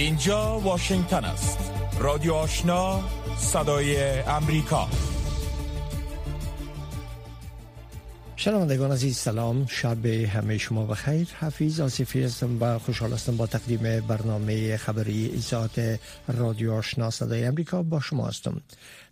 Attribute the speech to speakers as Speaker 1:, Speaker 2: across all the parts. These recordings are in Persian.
Speaker 1: اینجا واشنگتن است. رادیو آشنا صدای امریکا.
Speaker 2: شنوندگان عزیز سلام. شب همه شما بخیر. حفیظ آصفی هستم و خوشحال هستم با تقدیم برنامه خبری ایزاد رادیو آشنا صدای امریکا با شما هستم.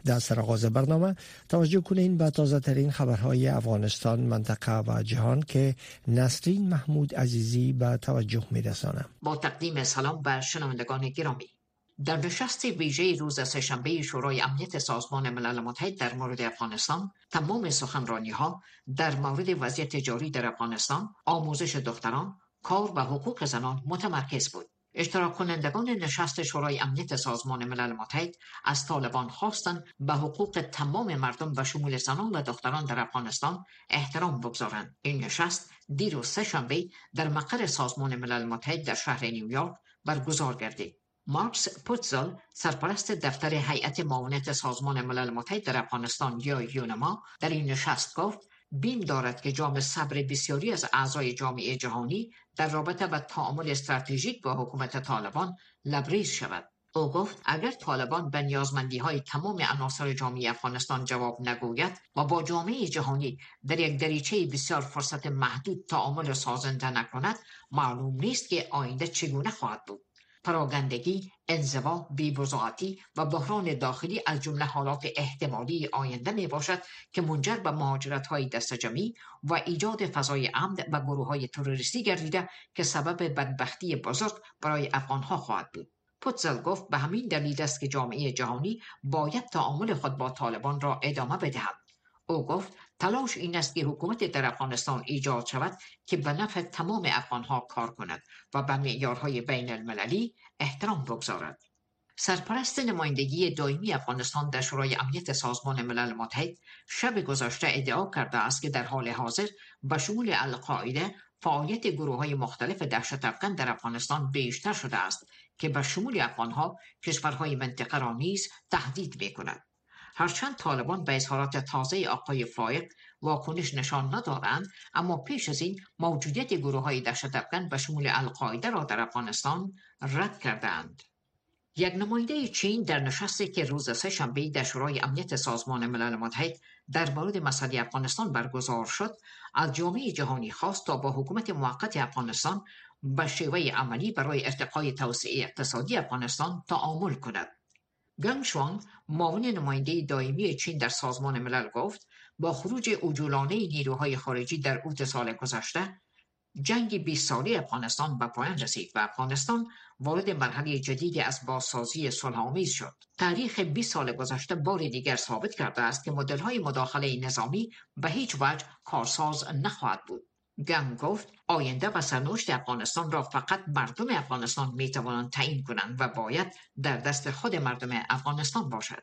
Speaker 2: در سرآغاز برنامه توجه کنین به تازه ترین خبرهای افغانستان منطقه و جهان که نسرین محمود عزیزی به توجه میرسانه
Speaker 3: با تقدیم سلام به شنوندگان گرامی. در نشست ویژه روز سهشنبه شورای امنیت سازمان ملل متحد در مورد افغانستان تمام سخنرانی ها در مورد وضعیت جاری در افغانستان آموزش دختران کار و حقوق زنان متمرکز بود. اشتراک کنندگان نشست شورای امنیت سازمان ملل متحد از طالبان خواستند به حقوق تمام مردم و شمول زنان و دختران در افغانستان احترام بگذارند. این نشست دیروز سهشنبه در مقر سازمان ملل متحد در شهر نیویورک برگزار گردید. مارکس پوتزل سرپرست دفتر هیئت معاونت سازمان ملل متحد در افغانستان یا یونما در این نشست گفت بیم دارد که جام صبر بسیاری از اعضای جامعه جهانی در رابطه با تعامل استراتژیک با حکومت طالبان لبریز شود. او گفت اگر طالبان به نیازمندی های تمام عناصر جامعه افغانستان جواب نگوید و با جامعه جهانی در یک دریچه بسیار فرصت محدود تعامل سازنده نکند معلوم نیست که آینده چگونه خواهد بود. پراگندگی، انزوا، بیبزاعتی و بحران داخلی از جمله حالات احتمالی آینده می باشد که منجر به مهاجرت های و ایجاد فضای امن و گروه های تروریستی گردیده که سبب بدبختی بزرگ برای افغانها خواهد بود. پوتزل گفت به همین دلیل است که جامعه جهانی باید تعامل خود با طالبان را ادامه بدهد. او گفت تلاش این است که حکومت در افغانستان ایجاد شود که به نفع تمام افغانها کار کند و به معیارهای بین المللی احترام بگذارد. سرپرست نمایندگی دائمی افغانستان در شورای امنیت سازمان ملل متحد شب گذشته ادعا کرده است که در حال حاضر به شمول القاعده فعالیت گروه های مختلف دهشت افغان در افغانستان بیشتر شده است که به شمول افغانها کشورهای منطقه را نیز تهدید می کند. هرچند طالبان به اظهارات تازه آقای فایق واکنش نشان ندارند اما پیش از این موجودیت گروه های به شمول القاعده را در افغانستان رد کردند یک نماینده چین در نشستی که روز شنبه در شورای امنیت سازمان ملل متحد در مورد مسئله افغانستان برگزار شد از جامعه جهانی خواست تا با حکومت موقت افغانستان به شیوه عملی برای ارتقای توسعه اقتصادی افغانستان تعامل کند. گنگ شوانگ معاون نماینده دائمی چین در سازمان ملل گفت با خروج عجولانه نیروهای خارجی در اوت سال گذشته جنگ 20 ساله افغانستان به پایان رسید و افغانستان وارد مرحله جدیدی از بازسازی صلحآمیز شد. تاریخ 20 سال گذشته بار دیگر ثابت کرده است که مدل‌های مداخله نظامی به هیچ وجه کارساز نخواهد بود. گم گفت آینده و سرنوشت افغانستان را فقط مردم افغانستان می توانند تعیین کنند و باید در دست خود مردم افغانستان باشد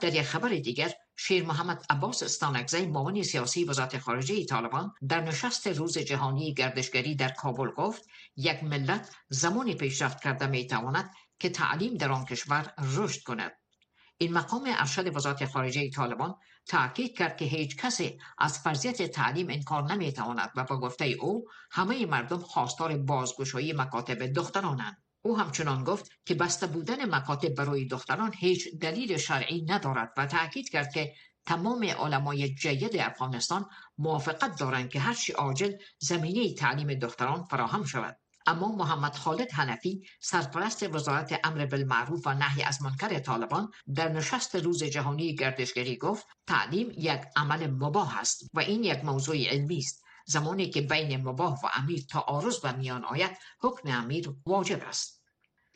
Speaker 3: در یک خبر دیگر شیر محمد عباس استانکزی معاون سیاسی وزارت خارجه طالبان در نشست روز جهانی گردشگری در کابل گفت یک ملت زمانی پیشرفت کرده می تواند که تعلیم در آن کشور رشد کند این مقام ارشد وزارت خارجه طالبان تاکید کرد که هیچ کسی از فرضیت تعلیم انکار نمی‌تواند و با گفته او همه مردم خواستار بازگشایی مکاتب دخترانند. او همچنان گفت که بسته بودن مکاتب برای دختران هیچ دلیل شرعی ندارد و تاکید کرد که تمام علمای جید افغانستان موافقت دارند که هرچی عاجل زمینه تعلیم دختران فراهم شود. اما محمد خالد حنفی سرپرست وزارت امر بالمعروف و نهی از منکر طالبان در نشست روز جهانی گردشگری گفت تعلیم یک عمل مباه است و این یک موضوع علمی است. زمانی که بین مباه و امیر تعارض به میان آید حکم امیر واجب است.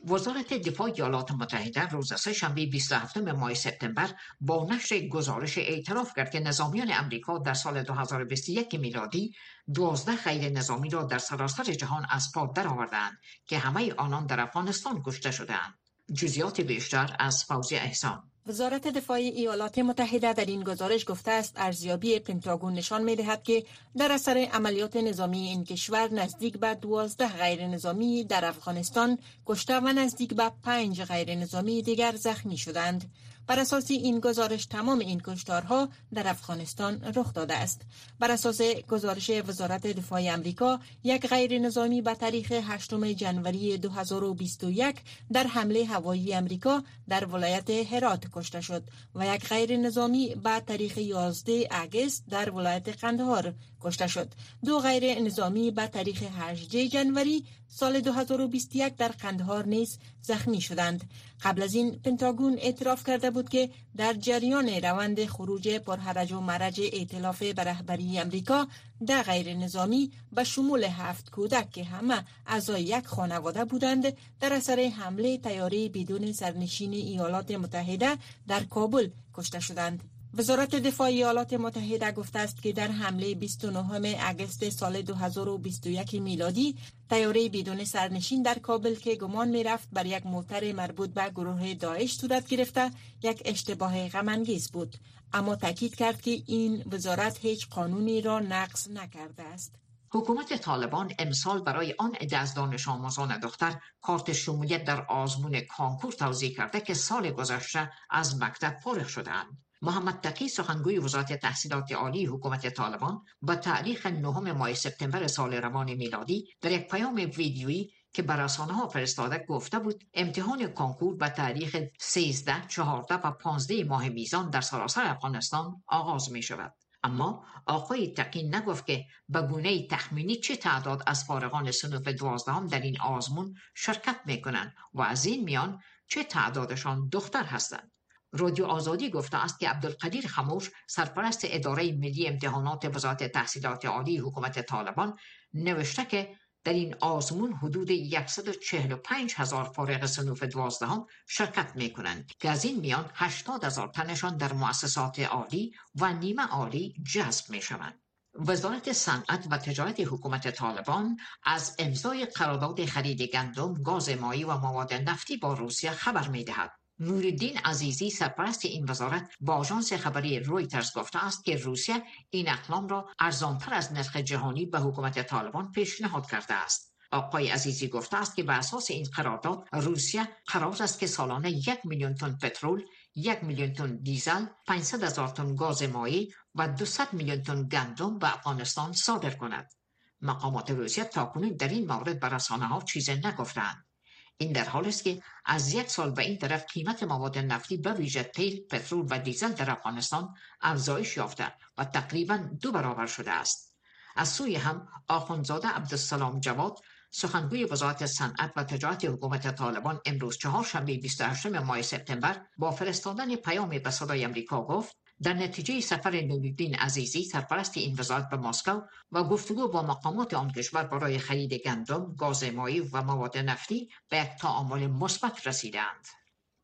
Speaker 3: وزارت دفاع ایالات متحده روز شنبه 27 ماه سپتامبر با نشر گزارش اعتراف کرد که نظامیان امریکا در سال 2021 میلادی 12 غیر نظامی را در سراسر جهان از پا درآوردند که همه آنان در افغانستان کشته شدهاند. جزیات بیشتر از فوزی احسان
Speaker 4: وزارت دفاع ایالات متحده در این گزارش گفته است ارزیابی پنتاگون نشان می دهد که در اثر عملیات نظامی این کشور نزدیک به دوازده غیر نظامی در افغانستان کشته و نزدیک به پنج غیر نظامی دیگر زخمی شدند. بر اساس این گزارش تمام این کشتارها در افغانستان رخ داده است. بر اساس گزارش وزارت دفاع امریکا یک غیر نظامی به تاریخ 8 جنوری 2021 در حمله هوایی امریکا در ولایت هرات کشته شد و یک غیر نظامی به تاریخ 11 اگست در ولایت قندهار کشته شد. دو غیر نظامی به تاریخ 18 جنوری سال 2021 در قندهار نیز زخمی شدند. قبل از این پنتاگون اعتراف کرده بود که در جریان روند خروج پرهرج و مرج ائتلاف به رهبری امریکا در غیر نظامی به شمول هفت کودک که همه اعضای یک خانواده بودند در اثر حمله تیاری بدون سرنشین ایالات متحده در کابل کشته شدند. وزارت دفاع ایالات متحده گفته است که در حمله 29 اگست سال 2021 میلادی تیاره بدون سرنشین در کابل که گمان می رفت بر یک موتر مربوط به گروه داعش صورت گرفته یک اشتباه غمانگیز بود. اما تاکید کرد که این وزارت هیچ قانونی را نقض نکرده است.
Speaker 3: حکومت طالبان امسال برای آن عده از دانش آموزان دختر کارت شمولیت در آزمون کانکور توضیح کرده که سال گذشته از مکتب فارغ شدهاند. محمد تقی سخنگوی وزارت تحصیلات عالی حکومت طالبان با تاریخ نهم ماه سپتامبر سال روان میلادی در یک پیام ویدیویی که بر رسانه ها فرستاده گفته بود امتحان کنکور به تاریخ 13, 14 و 15 ماه میزان در سراسر افغانستان آغاز می شود. اما آقای تقی نگفت که به گونه تخمینی چه تعداد از فارغان صنوف دوازدهم در این آزمون شرکت می کنند و از این میان چه تعدادشان دختر هستند. رادیو آزادی گفته است که عبدالقدیر خموش سرپرست اداره ملی امتحانات وزارت تحصیلات عالی حکومت طالبان نوشته که در این آزمون حدود 145 هزار فارغ صنوف دوازدهم شرکت می کنند که از این میان 80 هزار تنشان در مؤسسات عالی و نیمه عالی جذب می شوند. وزارت صنعت و تجارت حکومت طالبان از امضای قرارداد خرید گندم، گاز مایی و مواد نفتی با روسیه خبر می دهد. نوردین عزیزی سرپرست این وزارت با آژانس خبری رویترز گفته است که روسیه این اقلام را ارزانتر از نرخ جهانی به حکومت طالبان پیشنهاد کرده است. آقای عزیزی گفته است که به اساس این قرارداد روسیه قرار است که سالانه یک میلیون تن پترول یک میلیون تن دیزل 500 هزار تن گاز مایی و 200 میلیون تن گندم به افغانستان صادر کند. مقامات روسیه تاکنون در این مورد به رسانه ها چیزی نگفتند این در حال است که از یک سال به این طرف قیمت مواد نفتی به ویژه تیل، پترول و دیزل در افغانستان افزایش یافته و تقریبا دو برابر شده است. از سوی هم آخوندزاده عبدالسلام جواد سخنگوی وزارت صنعت و تجارت حکومت طالبان امروز چهارشنبه 28 ماه سپتامبر با فرستادن پیامی به صدای امریکا گفت در نتیجه سفر نوریدین عزیزی سرپرست این وزارت به مسکو و گفتگو با مقامات آن کشور برای خرید گندم، گاز مایی و مواد نفتی به یک تعامل مثبت رسیدند.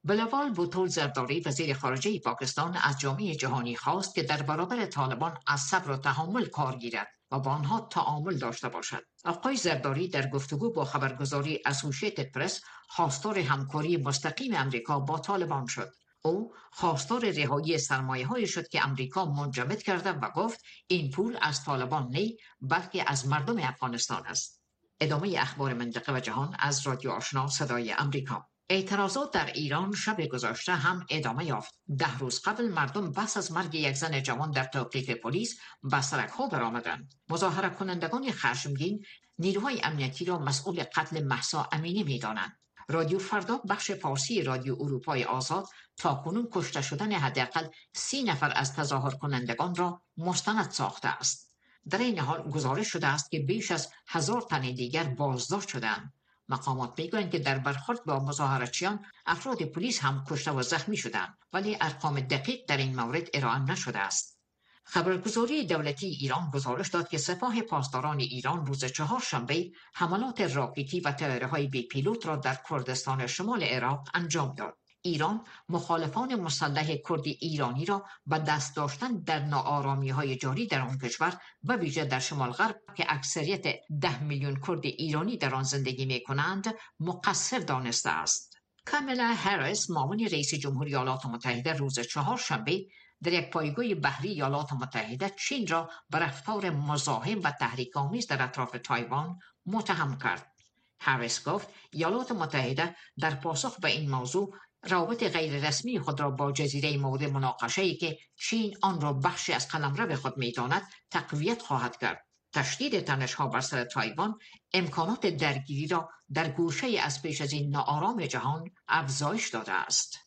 Speaker 3: بلوال بوتول زرداری وزیر خارجه پاکستان از جامعه جهانی خواست که در برابر طالبان از صبر و تحمل کار گیرد و با آنها تعامل داشته باشد. آقای زرداری در گفتگو با خبرگزاری اسوشیتد پرس خواستار همکاری مستقیم امریکا با طالبان شد. او خواستار رهایی سرمایه های شد که امریکا منجمد کرده و گفت این پول از طالبان نی بلکه از مردم افغانستان است. ادامه اخبار منطقه و جهان از رادیو آشنا صدای امریکا اعتراضات در ایران شب گذشته هم ادامه یافت. ده روز قبل مردم بس از مرگ یک زن جوان در توقیف پلیس به سرک ها برآمدند. مظاهره کنندگان خشمگین نیروهای امنیتی را مسئول قتل محسا امینی می‌دانند. رادیو فردا بخش فارسی رادیو اروپای آزاد تا کنون کشته شدن حداقل سی نفر از تظاهر کنندگان را مستند ساخته است. در این حال گزارش شده است که بیش از هزار تن دیگر بازداشت شدند. مقامات می‌گویند که در برخورد با مظاهرچیان افراد پلیس هم کشته و زخمی شدند ولی ارقام دقیق در این مورد ارائه نشده است. خبرگزاری دولتی ایران گزارش داد که سپاه پاسداران ایران روز چهارشنبه حملات راکتی و های بی پیلوت را در کردستان شمال عراق انجام داد. ایران مخالفان مسلح کرد ایرانی را به دست داشتن در ناآرامی های جاری در آن کشور و ویژه در شمال غرب که اکثریت ده میلیون کرد ایرانی در آن زندگی می کنند مقصر دانسته است. کاملا هریس معاون رئیس جمهوری ایالات متحده روز چهارشنبه در یک پایگاه بحری ایالات متحده چین را به رفتار مزاحم و تحریک آمیز در اطراف تایوان متهم کرد. هریس گفت ایالات متحده در پاسخ به این موضوع روابط غیر رسمی خود را با جزیره مورد مناقشه ای که چین آن را بخشی از قلمرو خود می‌داند تقویت خواهد کرد. تشدید تنش ها بر سر تایوان امکانات درگیری را در گوشه از پیش از این ناآرام جهان افزایش داده است.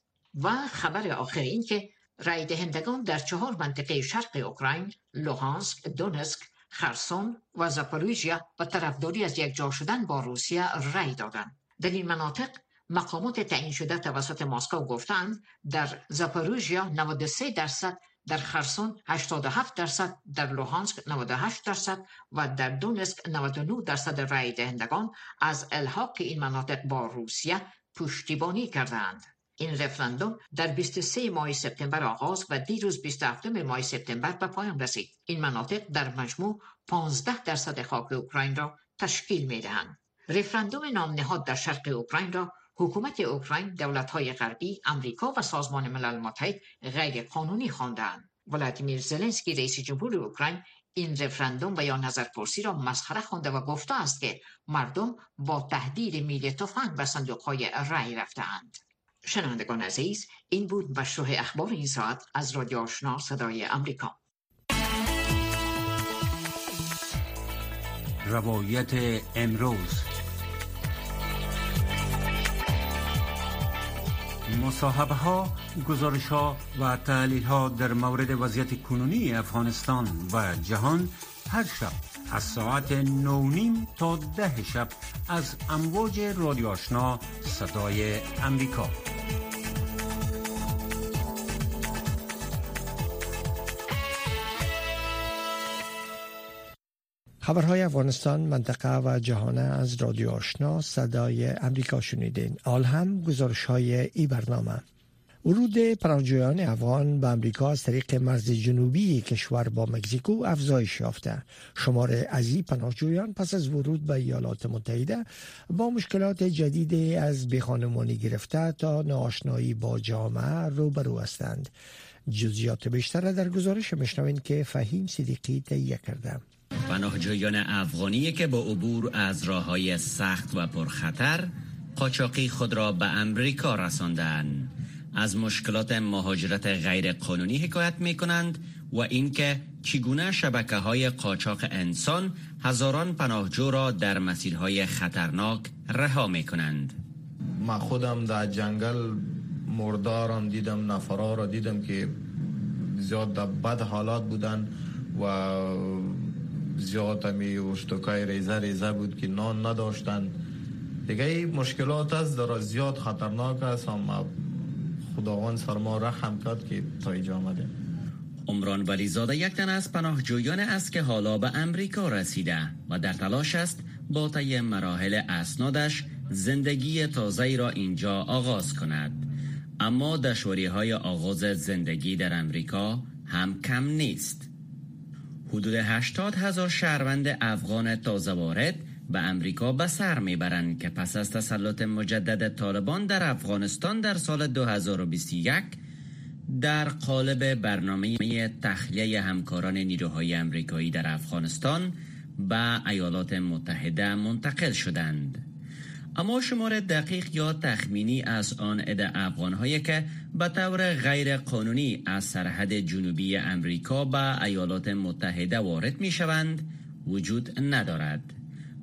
Speaker 3: و خبر آخر این که رای دهندگان در چهار منطقه شرق اوکراین لوهانسک دونسک خرسون و زاپاروژیا و طرفداری از یک شدن با روسیه رای دادند. در این مناطق مقامات تعیین شده توسط مسکو گفتند در زاپاروژیا 93 درصد در خرسون 87 درصد در لوهانسک 98 درصد و در دونسک 99 درصد رای دهندگان از الحاق این مناطق با روسیه پشتیبانی کردند این رفراندوم در 23 ماه سپتامبر آغاز و دیروز 27 ماه سپتامبر به پایان رسید این مناطق در مجموع 15 درصد خاک اوکراین را تشکیل می دهند رفراندوم نام نهاد در شرق اوکراین را حکومت اوکراین دولت‌های غربی امریکا و سازمان ملل متحد غیر قانونی خواندند ولادیمیر زلنسکی رئیس جمهور اوکراین این رفراندوم و یا نظرپرسی را مسخره خوانده و گفته است که مردم با تهدید میل تفنگ به صندوقهای رأی رفتهاند شنوندگان عزیز این بود مشروع اخبار این ساعت از رادیو آشنا صدای امریکا
Speaker 5: روایت امروز مصاحبه ها، گزارش ها و تحلیل ها در مورد وضعیت کنونی افغانستان و جهان هر شب از ساعت نونیم تا ده شب از امواج رادیو آشنا صدای امریکا
Speaker 2: خبرهای افغانستان منطقه و جهان از رادیو آشنا صدای امریکا شنیدین. آل هم گزارش های ای برنامه. ورود پناهجویان افغان به امریکا از طریق مرز جنوبی کشور با مکزیکو افزایش یافته. شمار ازی پناهجویان پس از ورود به ایالات متحده با مشکلات جدیدی از بیخانمانی گرفته تا ناآشنایی با جامعه روبرو هستند. جزئیات بیشتر در گزارش مشنوین که فهیم صدیقی تهیه کرده.
Speaker 6: پناهجویان افغانی که با عبور از راه های سخت و پرخطر قاچاقی خود را به امریکا رساندند از مشکلات مهاجرت غیر قانونی حکایت می کنند و اینکه چگونه شبکه های قاچاق انسان هزاران پناهجو را در مسیرهای خطرناک رها می کنند
Speaker 7: ما خودم در جنگل مردارم دیدم نفرا را دیدم که زیاد در بد حالات بودن و زیاد همی اشتکای ریزه ریزه بود که نان نداشتن. دیگه مشکلات است در زیاد خطرناک است. اما خداوند سر ما رحم کرد که تا اینجا آمده.
Speaker 6: عمران ولیزاده یک تن از پناهجویان است که حالا به امریکا رسیده و در تلاش است با طی مراحل اسنادش زندگی تازه را اینجا آغاز کند. اما دشواری های آغاز زندگی در امریکا هم کم نیست. حدود 80 هزار شهروند افغان تازه وارد به امریکا به سر می‌برند که پس از تسلط مجدد طالبان در افغانستان در سال 2021 در قالب برنامه تخلیه همکاران نیروهای امریکایی در افغانستان به ایالات متحده منتقل شدند. اما شمار دقیق یا تخمینی از آن عده افغانهایی که به طور غیر قانونی از سرحد جنوبی امریکا به ایالات متحده وارد می شوند وجود ندارد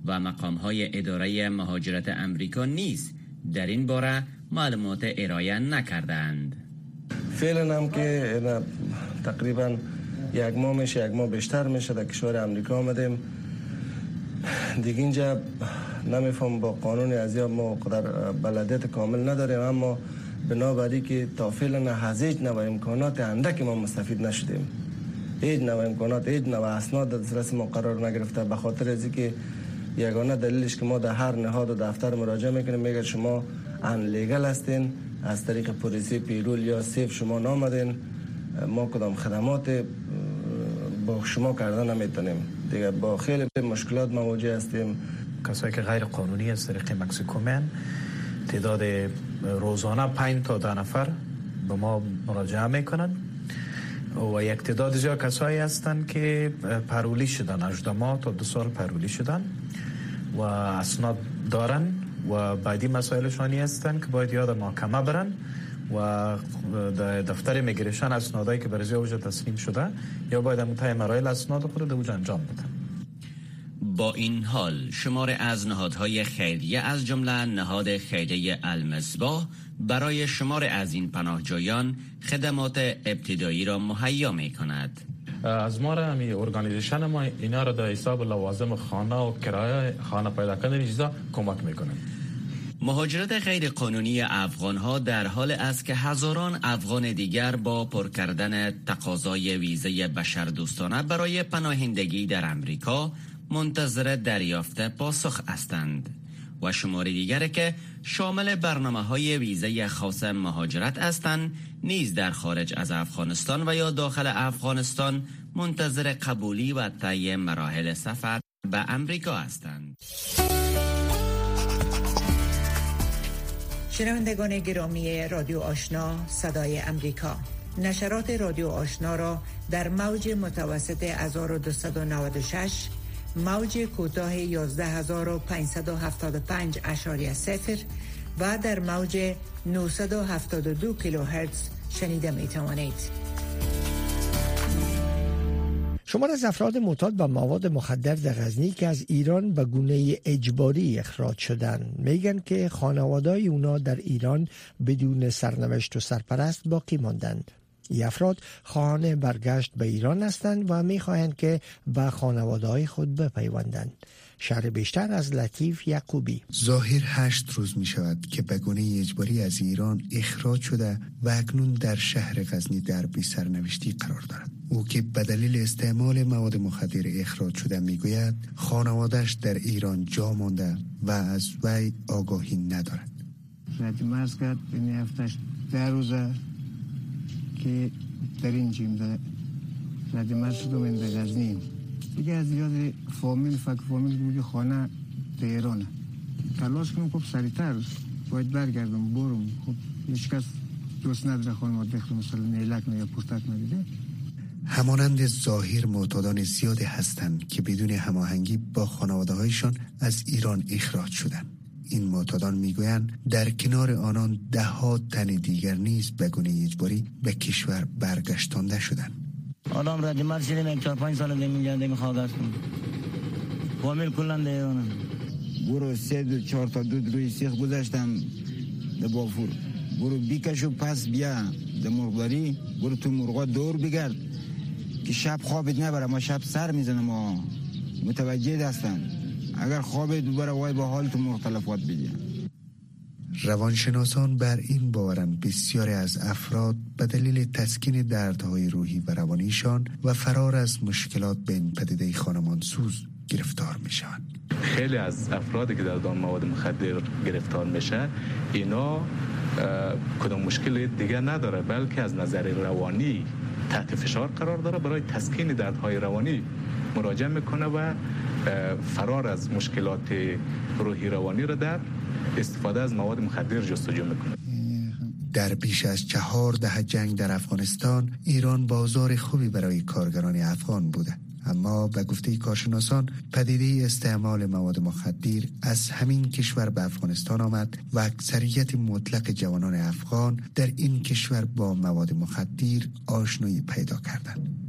Speaker 6: و مقام های اداره مهاجرت امریکا نیز در این باره معلومات ارائه نکردند.
Speaker 8: فعلا هم که تقریبا یک ماه میشه یک ماه بیشتر میشه در کشور امریکا آمدیم. دیگه اینجا نمیفهم با قانون از ما قدر بلدیت کامل نداریم اما بنابراین که تا از هیچ نوع امکانات اندک ما مستفید نشدیم. هیچ نوع امکانات هیچ نوع اسناد در ما قرار نگرفته به خاطر از که یگانه دلیلش که ما در هر نهاد و دفتر مراجعه می‌کنیم میگه شما ان لیگل هستین از طریق پلیسی پیرول یا سیف شما نامدین. ما کدام خدمات با شما کردن نمی‌تونیم. دیگه با خیلی مشکلات مواجه هستیم.
Speaker 9: کسایی که غیر قانونی از طریق مکسیکو من تعداد روزانه 5 تا ده نفر به ما مراجعه می‌کنن و یک تعداد زیاد کسایی هستند که پرولی شدن 18 ماه تا دو سال پرولی شدن و اسناد دارن و بعدی مسائلشانی هستن که باید یاد محکمه برن و دفتر میگریشن اسنادایی که برای اوجه تسلیم شده یا باید متای مراحل اسناد خود اوجه انجام بدن.
Speaker 6: با این حال شمار از نهادهای خیریه از جمله نهاد خیریه المصباح برای شمار از این پناهجویان خدمات ابتدایی را مهیا می کند
Speaker 7: از ما را همی ارگانیزیشن ما اینا را در حساب لوازم خانه و کرایه خانه پیدا کردن چیزا کمک می‌کنه.
Speaker 6: مهاجرت غیر قانونی افغان ها در حال است که هزاران افغان دیگر با پر کردن تقاضای ویزه بشردوستانه برای پناهندگی در امریکا منتظر دریافت پاسخ هستند و شمار دیگر که شامل برنامه های ویزه خاص مهاجرت هستند نیز در خارج از افغانستان و یا داخل افغانستان منتظر قبولی و طی مراحل سفر به امریکا هستند.
Speaker 10: شنوندگان گرامی رادیو آشنا صدای امریکا نشرات رادیو آشنا را در موج متوسط 1296 موج کوتاه 11575 اشاری سفر و در موج 972 کیلوهرتز شنیده می توانید.
Speaker 2: شمار از افراد معتاد به مواد مخدر در غزنی که از ایران به گونه اجباری اخراج شدند میگن که خانوادای اونا در ایران بدون سرنوشت و سرپرست باقی ماندند این افراد خواهان برگشت به ایران هستند و می‌خواهند که به خانواده خود بپیوندند. شهر بیشتر از لطیف یعقوبی.
Speaker 11: ظاهر هشت روز می شود که به گونه اجباری از ایران اخراج شده و اکنون در شهر غزنی در بی سرنوشتی قرار دارد. او که به دلیل استعمال مواد مخدر اخراج شده می‌گوید خانوادش در ایران جا مانده و از وی آگاهی ندارد.
Speaker 12: مرز کرد این هفتش در روزه که در این جیم ده رد مرز شدم این غزنی دیگه از یاد فامیل فک فامیل میگه خانه تهرانه تلاش کنم خب سریعتر باید برگردم برم. خب هیچ کس دوست نداره خانم دخل مثلا نیلک نه یا پرتک ندیده
Speaker 11: همانند ظاهر معتادان زیادی هستند که بدون هماهنگی با خانواده هایشان از ایران اخراج شدند. این معتادان می‌گویند در کنار آنان ده ها تن دیگر نیز به گونه اجباری به کشور برگشتانده شدند.
Speaker 13: آدم را دیمار شدیم یک چهار پنج سال دیمی جانده می‌خواه گشت کنم کامل کلن دیرانم
Speaker 12: برو سه دو چهار تا دود روی سیخ گذاشتم. ده بافور. برو بیکشو پس بیا. ده مرغداری. برو تو مرغا دور بگرد. که شب خوابت نبره. ما شب سر می‌زنم ما متوجه دستن اگر خوابت ببره وای با حال تو مختلفات بگیر
Speaker 11: روانشناسان بر این باورند بسیاری از افراد به دلیل تسکین دردهای روحی و روانیشان و فرار از مشکلات به این پدیده خانمانسوز گرفتار میشن
Speaker 14: خیلی از افرادی که در دام مواد مخدر گرفتار میشه اینا کدام مشکل دیگه نداره بلکه از نظر روانی تحت فشار قرار داره. برای تسکین دردهای روانی مراجعه می‌کنه و فرار از مشکلات روحی روانی را در استفاده از مواد مخدر جستجو می‌کنه
Speaker 11: در بیش از چهار ده جنگ در افغانستان ایران بازار خوبی برای کارگران افغان بوده اما به گفته کارشناسان پدیده استعمال مواد مخدر از همین کشور به افغانستان آمد و اکثریت مطلق جوانان افغان در این کشور با مواد مخدر آشنایی پیدا کردند.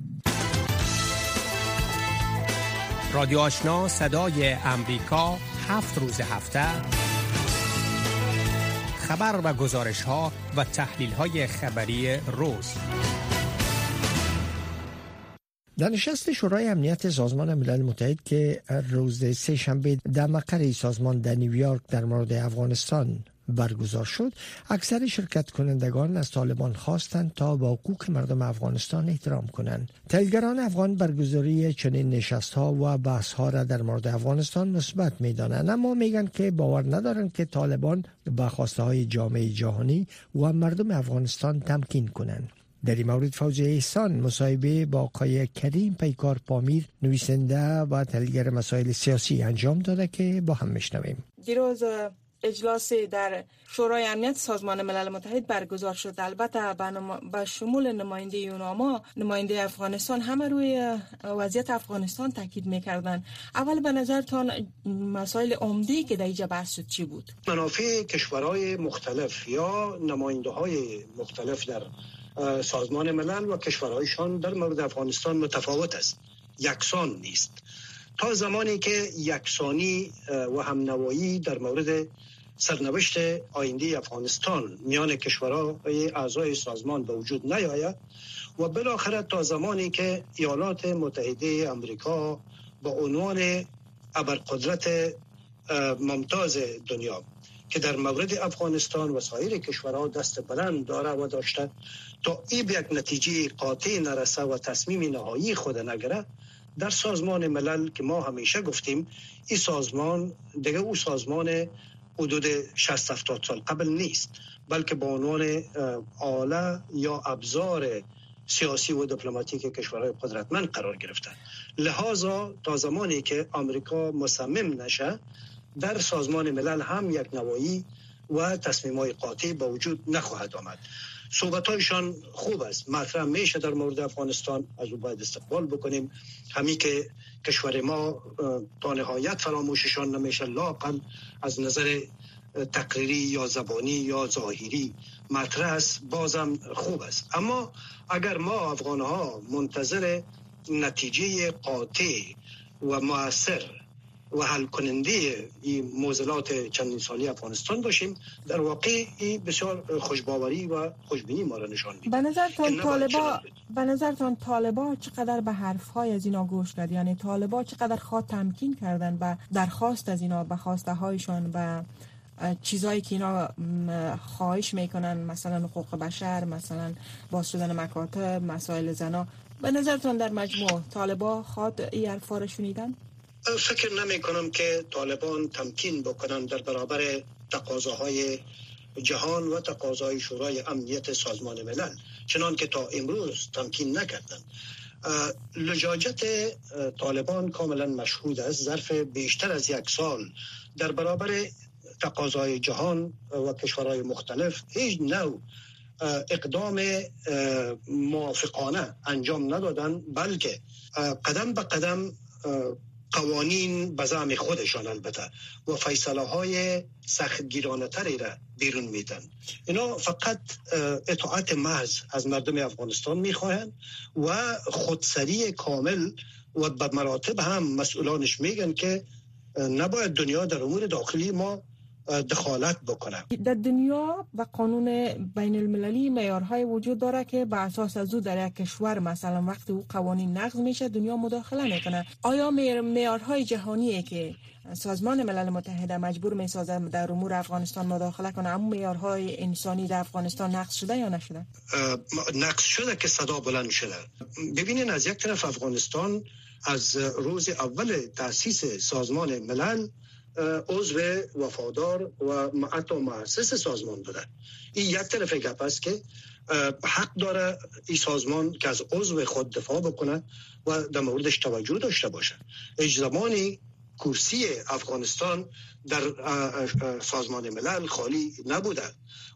Speaker 15: رادیو آشنا صدای امریکا هفت روز هفته. خبر و گزارش ها و تحلیل های خبری روز.
Speaker 2: در نشست شورای امنیت سازمان ملل متحد که روز سه شنبه در مقر سازمان در نیویورک در مورد افغانستان برگزار شد. اکثر شرکت کنندگان از طالبان خواستند تا با حقوق مردم افغانستان احترام کنند. تلگران افغان برگزاری چنین نشست ها و بحث ها را در مورد افغانستان مثبت می دانند اما میگن که باور ندارند که طالبان به خواسته های جامعه جهانی و مردم افغانستان تمکین کنند. در این مورد فوزی احسان مصاحبه با آقای کریم پیکار پامیر نویسنده و تحلیلگر مسائل سیاسی انجام داده که با هم میشنویم.
Speaker 4: دیروز اجلاس در شورای امنیت سازمان ملل متحد برگزار شد. البته به شمول نماینده یوناما نماینده افغانستان همه روی وضعیت افغانستان تاکید می‌کردن اول به نظرتان مسائل عمده که در اینجا بحث شد چی بود؟
Speaker 16: منافع کشورهای مختلف یا نماینده های مختلف در سازمان ملل و کشورهایشان در مورد افغانستان متفاوت است. یکسان نیست. تا زمانی که یکسانی و همنوایی در مورد سرنوشت آینده افغانستان میان کشورهای اعضای سازمان به وجود نیاید و بالاخره تا زمانی که ایالات متحده امریکا با عنوان ابرقدرت ممتاز دنیا که در مورد افغانستان و سایر کشورها دست بلند داره و داشته تا این به یک نتیجه قاطع نرسه و تصمیم نهایی خود نگره در سازمان ملل که ما همیشه گفتیم این سازمان دیگه او سازمان حدود 60 70 سال قبل نیست بلکه به عنوان آله یا ابزار سیاسی و دیپلماتیک کشورهای قدرتمند قرار گرفته. لحاظا تا زمانی که آمریکا مصمم نشه در سازمان ملل هم یک نوایی و تصمیم های قاطع با وجود نخواهد آمد. صحبت هایشان خوب است. مطرح میشه در مورد افغانستان از او باید استقبال بکنیم. همی که کشور ما تا نهایت فراموششان نمیشه لاقل از نظر تقریری یا زبانی یا ظاهری. مطرح است بازم خوب است. اما اگر ما افغان ها منتظر نتیجه قاطع و موثر و حل کننده این موزلات چندین سالی افغانستان باشیم در واقع این بسیار خوشباوری و خوشبینی ما را نشان میده
Speaker 4: به نظرتان طالبا به نظرتان طالبا چقدر به حرف های از اینا گوش کرد یعنی طالبا چقدر خواه تمکین کردن به درخواست از اینا به خواسته هایشان به چیزهایی که اینا خواهش می‌کنن مثلا حقوق بشر مثلا باز شدن مکاتب مسائل زنا. به نظرتان در مجموع طالبا خواد این حرفا شنیدن؟
Speaker 16: فکر نمی کنم که طالبان تمکین بکنن در برابر تقاضاهای جهان و تقاضای شورای امنیت سازمان ملل. چنان که تا امروز تمکین نکردن لجاجت طالبان کاملا مشهود است. ظرف بیشتر از یک سال در برابر تقاضای جهان و کشورهای مختلف هیچ نوع اقدام موافقانه انجام ندادن بلکه قدم به قدم قوانین به زعم خودشان البته و فیصله های سخت را بیرون میدن. اینا فقط اطاعت محض از مردم افغانستان می‌خواهند و خودسری کامل و به مراتب هم مسئولانش میگن که نباید دنیا در امور داخلی ما دخالت بکنه
Speaker 4: در دنیا و قانون بین المللی میارهای وجود داره که به اساس از او در یک کشور مثلا وقتی او قوانین نقض میشه دنیا مداخله می‌کنه. آیا میارهای جهانیه که سازمان ملل متحد مجبور می‌سازه در امور افغانستان مداخله کنه اما میارهای انسانی در افغانستان نقض شده یا نشده؟
Speaker 16: نقض شده که صدا بلند شده. ببینین از یک طرف افغانستان از روز اول تاسیس سازمان ملل عضو وفادار و حتی مؤسس سازمان بوده این یک طرف گپ است که حق داره این سازمان که از عضو خود دفاع بکنه و در موردش توجه داشته باشه. اج زمانی کرسی افغانستان در سازمان ملل خالی نبوده.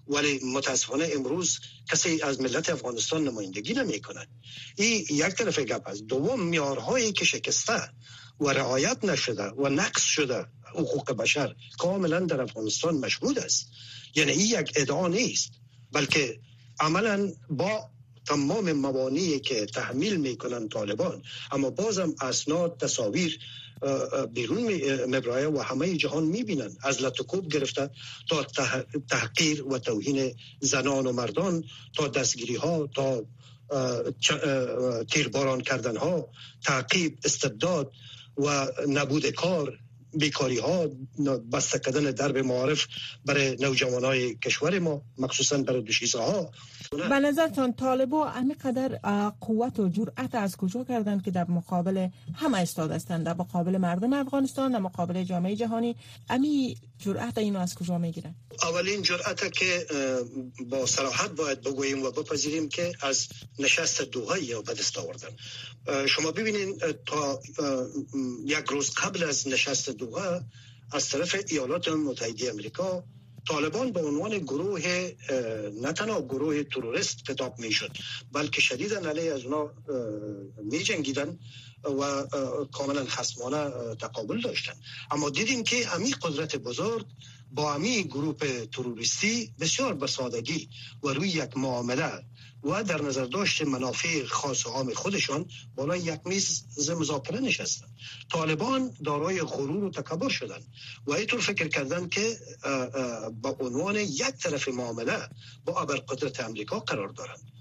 Speaker 16: ولی متاسفانه امروز کسی از ملت افغانستان نمایندگی نمی کنه این یک طرف گپ است. دوم میارهایی که شکسته و رعایت نشده و نقص شده. حقوق بشر کاملا در افغانستان مشهود است. یعنی این یک ادعا نیست بلکه عملا با تمام موانعی که تحمیل می‌کنن طالبان اما بازم اسناد تصاویر بیرون مبرایه و همه جهان می‌بینن از لطکوب گرفته تا تحقیر و توهین زنان و مردان تا دستگیری ها تا تیرباران کردن ها تعقیب استبداد و نبود کار بیکاری ها بسته کردن درب معارف برای نوجوان های کشور ما مخصوصا برای دوشیزه ها
Speaker 4: به نظرتان طالبا همه قدر قوت و جرأت از کجا کردند که در مقابل همه استاد هستند؟ در مقابل مردم افغانستان در مقابل جامعه جهانی؟ امی جرأت اینو از کجا می‌گیرن؟
Speaker 16: اولین جرأت که با صراحت باید بگوییم و بپذیریم که از نشست دوها یا به دست آوردن شما ببینید تا یک روز قبل از نشست دوها از طرف ایالات متحده امریکا طالبان به عنوان گروه نه تنها گروه تروریست خطاب می شد بلکه شدیدا علیه از اونا می جنگیدن و کاملا خصمانه تقابل داشتن. اما دیدیم که امی قدرت بزرگ با امی گروه تروریستی بسیار بسادگی و روی یک معامله و در نظر داشت منافع خاص و عام خودشان بالا یک میز مذاکره نشستن. طالبان دارای غرور و تکبر شدن و اینطور فکر کردن که با عنوان یک طرف معامله با ابرقدرت امریکا قرار دارند.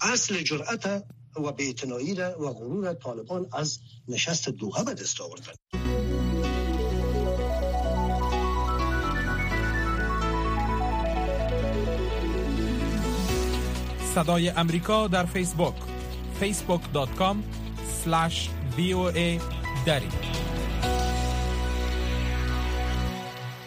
Speaker 16: اصل جرأت و بیتنایی و غرور طالبان از نشست دوها به دست آوردن.
Speaker 1: صدای امریکا در فیسبوک. facebook.com voa دری.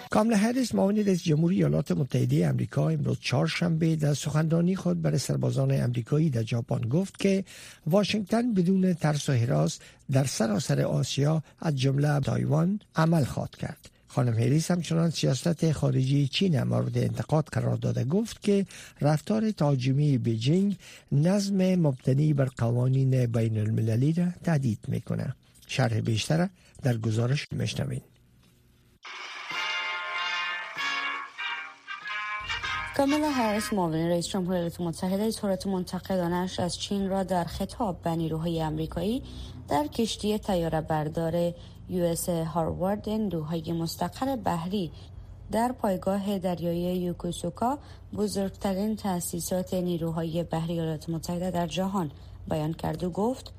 Speaker 2: کامالا هریس معاون رئیس جمهوری ایالات متحده امریکا امروز چهارشنبه در سخنرانی خود برای سربازان امریکایی در ژاپن گفت که واشنگتن بدون ترس و هراس در سراسر آسیا از جمله تایوان عمل خواهد کرد. خانم هریس همچنان سیاست خارجی چین مورد انتقاد قرار داده. گفت که رفتار تهاجمی بیجینگ نظم مبتنی بر قوانین بین المللی را تهدید می‌کنه شرح بیشتر در گزارش میشنوین
Speaker 17: کاملا هریس معاون رئیس جمهور ایالات متحده صورت منتقدانش از چین را در خطاب به نیروهای امریکایی در کشتی تیاره بردار یو هاروارد نیروهای مستقر بحری در پایگاه دریایی یوکوسوکا بزرگترین تأسیسات نیروهای بحری ایالات متحده در جهان بیان کرد و گفت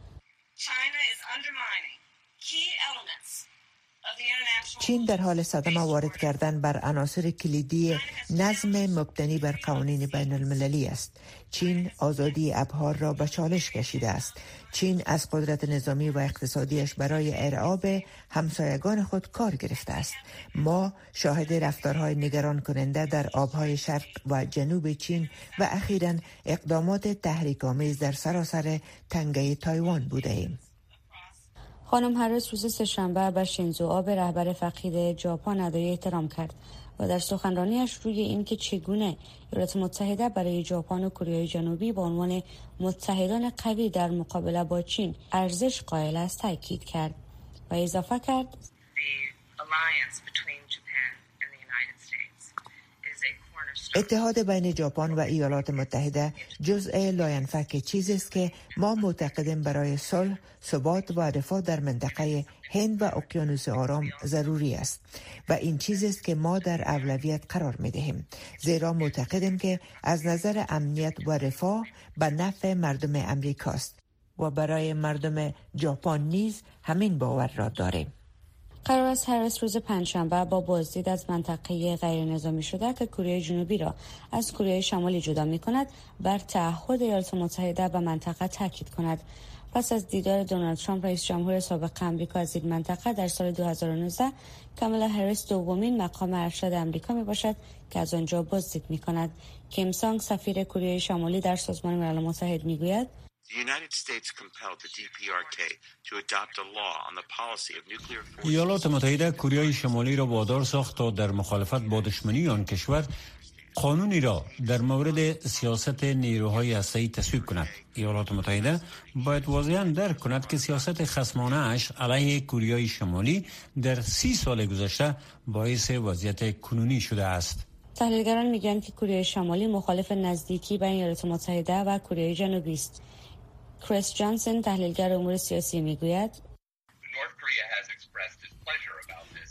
Speaker 10: چین در حال صدمه وارد کردن بر عناصر کلیدی نظم مبتنی بر قوانین بین المللی است. چین آزادی ابهار را به چالش کشیده است. چین از قدرت نظامی و اقتصادیش برای ارعاب همسایگان خود کار گرفته است. ما شاهد رفتارهای نگران کننده در آبهای شرق و جنوب چین و اخیرا اقدامات تحریک آمیز در سراسر تنگه تایوان بوده ایم.
Speaker 17: خانم هرس روز سهشنبه به شینزو آب رهبر فقید ژاپن ادای احترام کرد و در سخنرانیش روی اینکه چگونه ایالات متحده برای ژاپن و کره جنوبی به عنوان متحدان قوی در مقابله با چین ارزش قائل است تاکید کرد و اضافه کرد.
Speaker 10: اتحاد بین ژاپن و ایالات متحده جزء لاینفک چیزی است که ما معتقدیم برای صلح، ثبات و رفاه در منطقه هند و اقیانوس آرام ضروری است و این چیزی است که ما در اولویت قرار می دهیم زیرا معتقدیم که از نظر امنیت و رفاه به نفع مردم امریکاست و برای مردم ژاپن نیز همین باور را داریم.
Speaker 17: قرار است هریس روز پنجشنبه با بازدید از منطقه غیر نظامی شده که کره جنوبی را از کره شمالی جدا می کند بر تعهد ایالات متحده به منطقه تاکید کند. پس از دیدار دونالد ترامپ رئیس جمهور سابق آمریکا از این منطقه در سال 2019 کاملا هریس دومین مقام ارشد آمریکا می باشد که از آنجا بازدید می کند کیم سانگ سفیر کره شمالی در سازمان ملل متحد می گوید
Speaker 5: ایالات متحده کره شمالی را وادار ساخت تا در مخالفت با دشمنی آن کشور قانونی را در مورد سیاست نیروهای هسته‌ای تصویب کند. ایالات متحده باید واضحا درک کند که سیاست خصمانه اش علیه کره شمالی در سی سال گذشته باعث وضعیت کنونی شده است.
Speaker 17: تحلیلگران میگن که کره شمالی مخالف نزدیکی بین ایالات متحده و کره جنوبی است. کریس جانسن تحلیلگر امور سیاسی می‌گوید.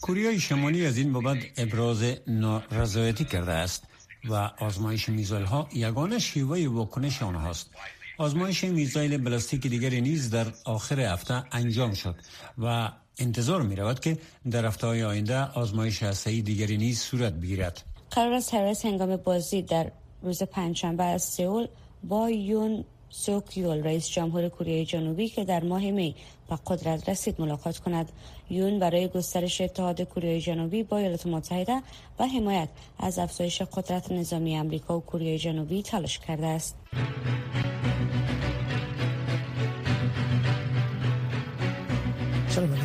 Speaker 5: کره شمالی از این بابت ابراز نارضایتی کرده است و آزمایش میزایل ها یگانه شیوه واکنش آنهاست. آزمایش میزایل بلاستیک دیگری نیز در آخر هفته انجام شد و انتظار می رود که در هفته های آینده آزمایش هسته‌ای دیگری نیز صورت بگیرد.
Speaker 17: قرار است هرس هنگام بازی در روز پنجشنبه از سئول با یون سوکیول رئیس جمهور کره جنوبی که در ماه می به قدرت رسید ملاقات کند. یون برای گسترش اتحاد کره جنوبی با ایالات متحده و حمایت از افزایش قدرت نظامی آمریکا و کره جنوبی تلاش کرده است.